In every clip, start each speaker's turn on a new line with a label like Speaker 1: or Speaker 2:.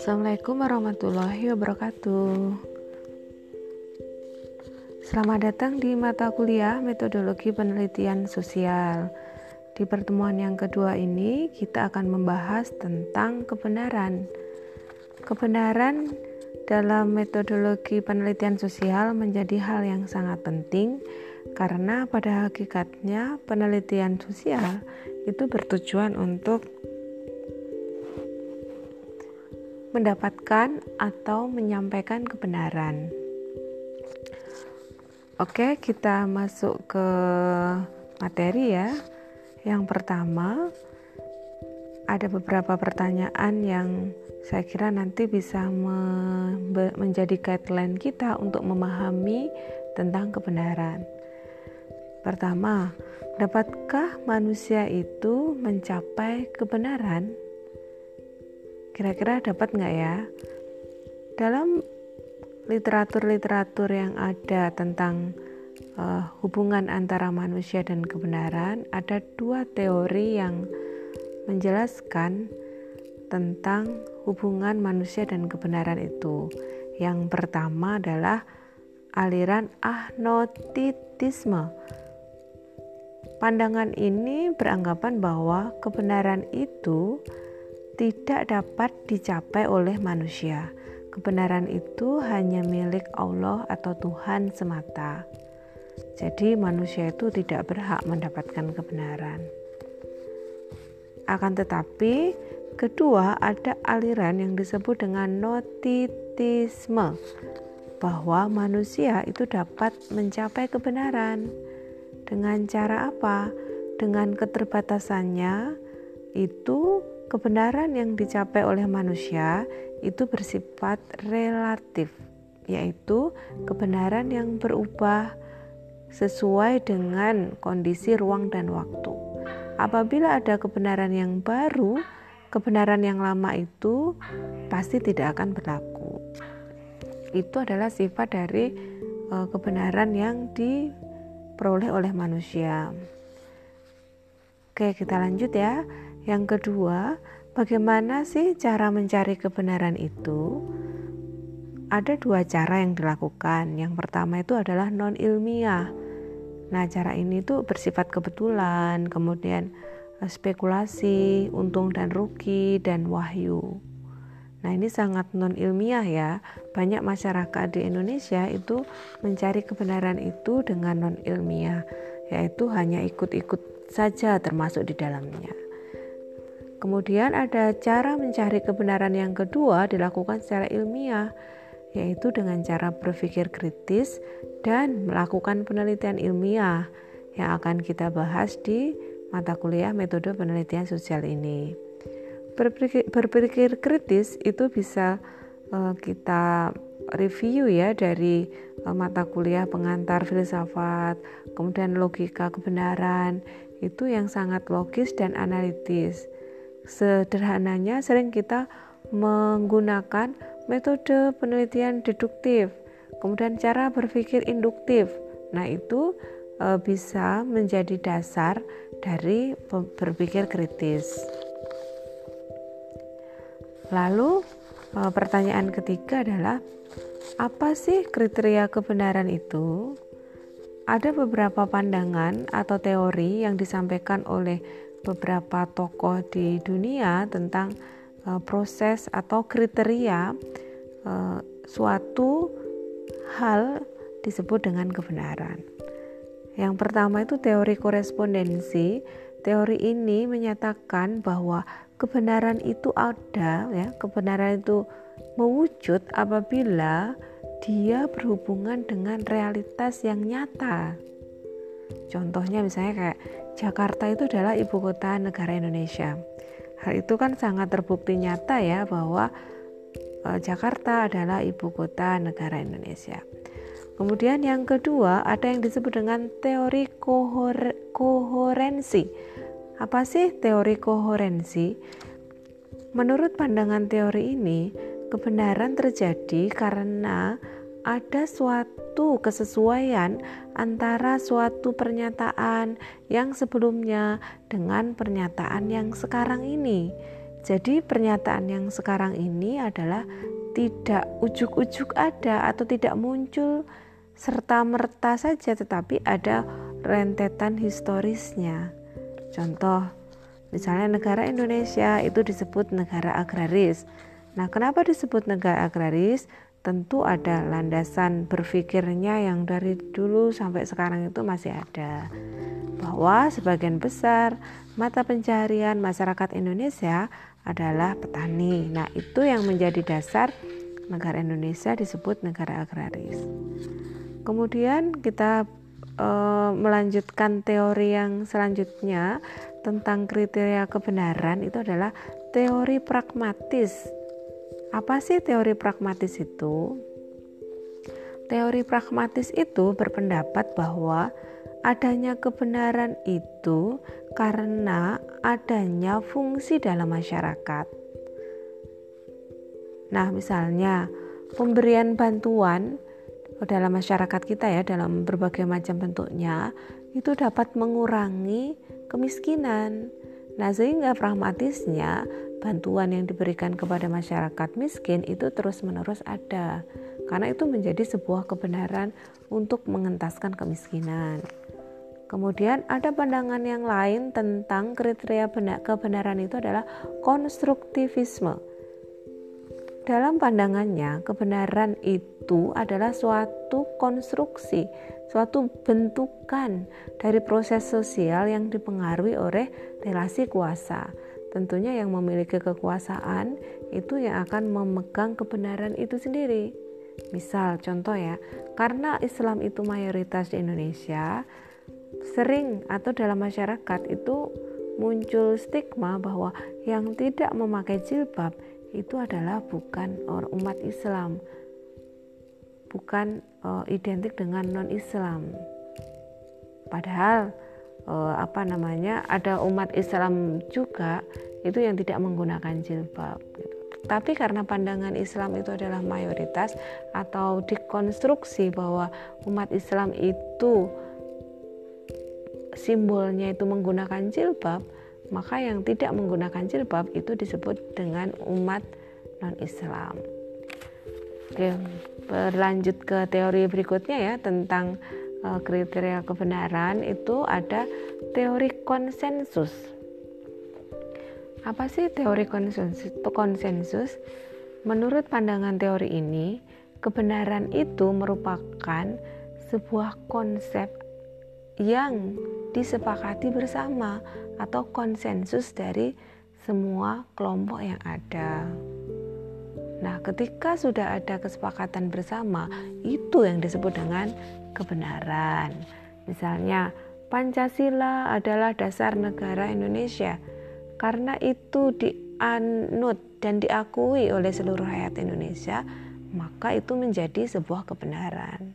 Speaker 1: Assalamualaikum warahmatullahi wabarakatuh. Selamat datang di mata kuliah Metodologi Penelitian Sosial. Di pertemuan yang kedua ini, kita akan membahas tentang kebenaran. Kebenaran dalam metodologi penelitian sosial menjadi hal yang sangat penting karena pada hakikatnya penelitian sosial itu bertujuan untuk mendapatkan atau menyampaikan kebenaran. Oke, kita masuk ke materi ya. Yang pertama, ada beberapa pertanyaan yang saya kira nanti bisa me menjadi guideline kita untuk memahami tentang kebenaran. Pertama, dapatkah manusia itu mencapai kebenaran? Kira-kira dapat nggak ya? Dalam literatur-literatur yang ada tentang uh, hubungan antara manusia dan kebenaran, ada dua teori yang menjelaskan tentang hubungan manusia dan kebenaran itu. Yang pertama adalah aliran agnostitisme. Pandangan ini beranggapan bahwa kebenaran itu tidak dapat dicapai oleh manusia. Kebenaran itu hanya milik Allah atau Tuhan semata. Jadi, manusia itu tidak berhak mendapatkan kebenaran. Akan tetapi, kedua, ada aliran yang disebut dengan notitisme, bahwa manusia itu dapat mencapai kebenaran. Dengan cara apa? Dengan keterbatasannya, itu Kebenaran yang dicapai oleh manusia itu bersifat relatif, yaitu kebenaran yang berubah sesuai dengan kondisi ruang dan waktu. Apabila ada kebenaran yang baru, kebenaran yang lama itu pasti tidak akan berlaku. Itu adalah sifat dari uh, kebenaran yang diperoleh oleh manusia. Oke, kita lanjut ya. Yang kedua, bagaimana sih cara mencari kebenaran itu? Ada dua cara yang dilakukan. Yang pertama itu adalah non ilmiah. Nah, cara ini tuh bersifat kebetulan, kemudian eh, spekulasi, untung dan rugi, dan wahyu. Nah, ini sangat non ilmiah ya. Banyak masyarakat di Indonesia itu mencari kebenaran itu dengan non ilmiah, yaitu hanya ikut-ikut saja termasuk di dalamnya. Kemudian ada cara mencari kebenaran yang kedua dilakukan secara ilmiah, yaitu dengan cara berpikir kritis dan melakukan penelitian ilmiah yang akan kita bahas di mata kuliah metode penelitian sosial ini. Berpikir, berpikir kritis itu bisa uh, kita review ya dari uh, mata kuliah pengantar filsafat, kemudian logika kebenaran, itu yang sangat logis dan analitis. Sederhananya sering kita menggunakan metode penelitian deduktif, kemudian cara berpikir induktif. Nah, itu e, bisa menjadi dasar dari berpikir kritis. Lalu e, pertanyaan ketiga adalah apa sih kriteria kebenaran itu? Ada beberapa pandangan atau teori yang disampaikan oleh beberapa tokoh di dunia tentang uh, proses atau kriteria uh, suatu hal disebut dengan kebenaran. Yang pertama itu teori korespondensi. Teori ini menyatakan bahwa kebenaran itu ada ya, kebenaran itu mewujud apabila dia berhubungan dengan realitas yang nyata. Contohnya misalnya kayak Jakarta itu adalah ibu kota negara Indonesia. Hal itu kan sangat terbukti nyata ya bahwa e, Jakarta adalah ibu kota negara Indonesia. Kemudian yang kedua ada yang disebut dengan teori kohor koherensi. Apa sih teori koherensi? Menurut pandangan teori ini, kebenaran terjadi karena ada suatu kesesuaian antara suatu pernyataan yang sebelumnya dengan pernyataan yang sekarang ini. Jadi, pernyataan yang sekarang ini adalah tidak ujuk-ujuk ada atau tidak muncul serta-merta saja, tetapi ada rentetan historisnya. Contoh, misalnya negara Indonesia itu disebut negara agraris. Nah, kenapa disebut negara agraris? tentu ada landasan berpikirnya yang dari dulu sampai sekarang itu masih ada bahwa sebagian besar mata pencaharian masyarakat Indonesia adalah petani. Nah, itu yang menjadi dasar negara Indonesia disebut negara agraris. Kemudian kita e, melanjutkan teori yang selanjutnya tentang kriteria kebenaran itu adalah teori pragmatis apa sih teori pragmatis itu? Teori pragmatis itu berpendapat bahwa adanya kebenaran itu karena adanya fungsi dalam masyarakat. Nah, misalnya pemberian bantuan dalam masyarakat kita ya dalam berbagai macam bentuknya itu dapat mengurangi kemiskinan. Nah, sehingga pragmatisnya bantuan yang diberikan kepada masyarakat miskin itu terus-menerus ada, karena itu menjadi sebuah kebenaran untuk mengentaskan kemiskinan. Kemudian ada pandangan yang lain tentang kriteria kebenaran itu adalah konstruktivisme. Dalam pandangannya, kebenaran itu adalah suatu konstruksi, suatu bentukan dari proses sosial yang dipengaruhi oleh relasi kuasa tentunya yang memiliki kekuasaan itu yang akan memegang kebenaran itu sendiri. Misal contoh ya, karena Islam itu mayoritas di Indonesia, sering atau dalam masyarakat itu muncul stigma bahwa yang tidak memakai jilbab itu adalah bukan umat Islam, bukan uh, identik dengan non-Islam. Padahal uh, apa namanya ada umat Islam juga itu yang tidak menggunakan jilbab gitu. tapi karena pandangan Islam itu adalah mayoritas atau dikonstruksi bahwa umat Islam itu simbolnya itu menggunakan jilbab maka yang tidak menggunakan jilbab itu disebut dengan umat non-Islam. Oke, berlanjut ke teori berikutnya ya tentang Eh, kriteria kebenaran itu ada teori konsensus. Apa sih teori konsensus? Konsensus menurut pandangan teori ini, kebenaran itu merupakan sebuah konsep yang disepakati bersama atau konsensus dari semua kelompok yang ada. Nah, ketika sudah ada kesepakatan bersama, itu yang disebut dengan kebenaran. Misalnya, Pancasila adalah dasar negara Indonesia. Karena itu dianut dan diakui oleh seluruh rakyat Indonesia, maka itu menjadi sebuah kebenaran.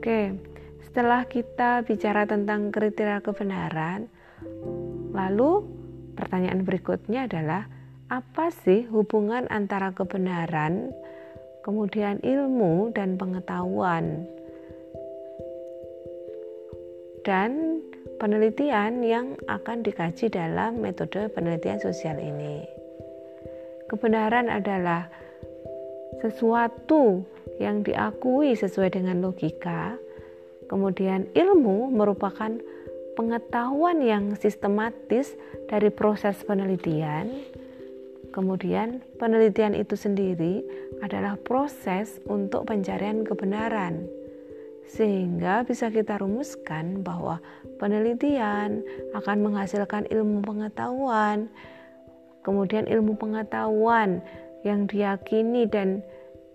Speaker 1: Oke, setelah kita bicara tentang kriteria kebenaran, lalu pertanyaan berikutnya adalah apa sih hubungan antara kebenaran kemudian ilmu dan pengetahuan, dan penelitian yang akan dikaji dalam metode penelitian sosial ini. Kebenaran adalah sesuatu yang diakui sesuai dengan logika, kemudian ilmu merupakan pengetahuan yang sistematis dari proses penelitian, Kemudian, penelitian itu sendiri adalah proses untuk pencarian kebenaran, sehingga bisa kita rumuskan bahwa penelitian akan menghasilkan ilmu pengetahuan. Kemudian, ilmu pengetahuan yang diyakini dan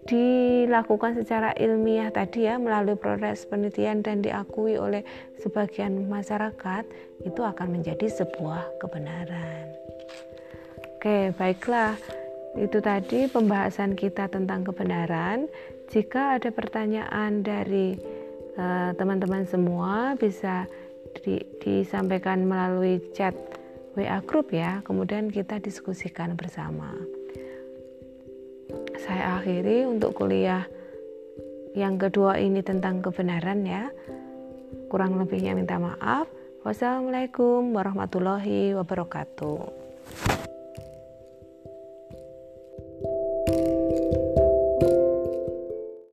Speaker 1: dilakukan secara ilmiah tadi ya melalui proses penelitian dan diakui oleh sebagian masyarakat itu akan menjadi sebuah kebenaran. Oke, baiklah. Itu tadi pembahasan kita tentang kebenaran. Jika ada pertanyaan dari eh, teman-teman uh, semua bisa di, disampaikan melalui chat WA group ya. Kemudian kita diskusikan bersama. Saya akhiri untuk kuliah yang kedua ini tentang kebenaran ya. Kurang lebihnya minta maaf. Wassalamualaikum warahmatullahi wabarakatuh.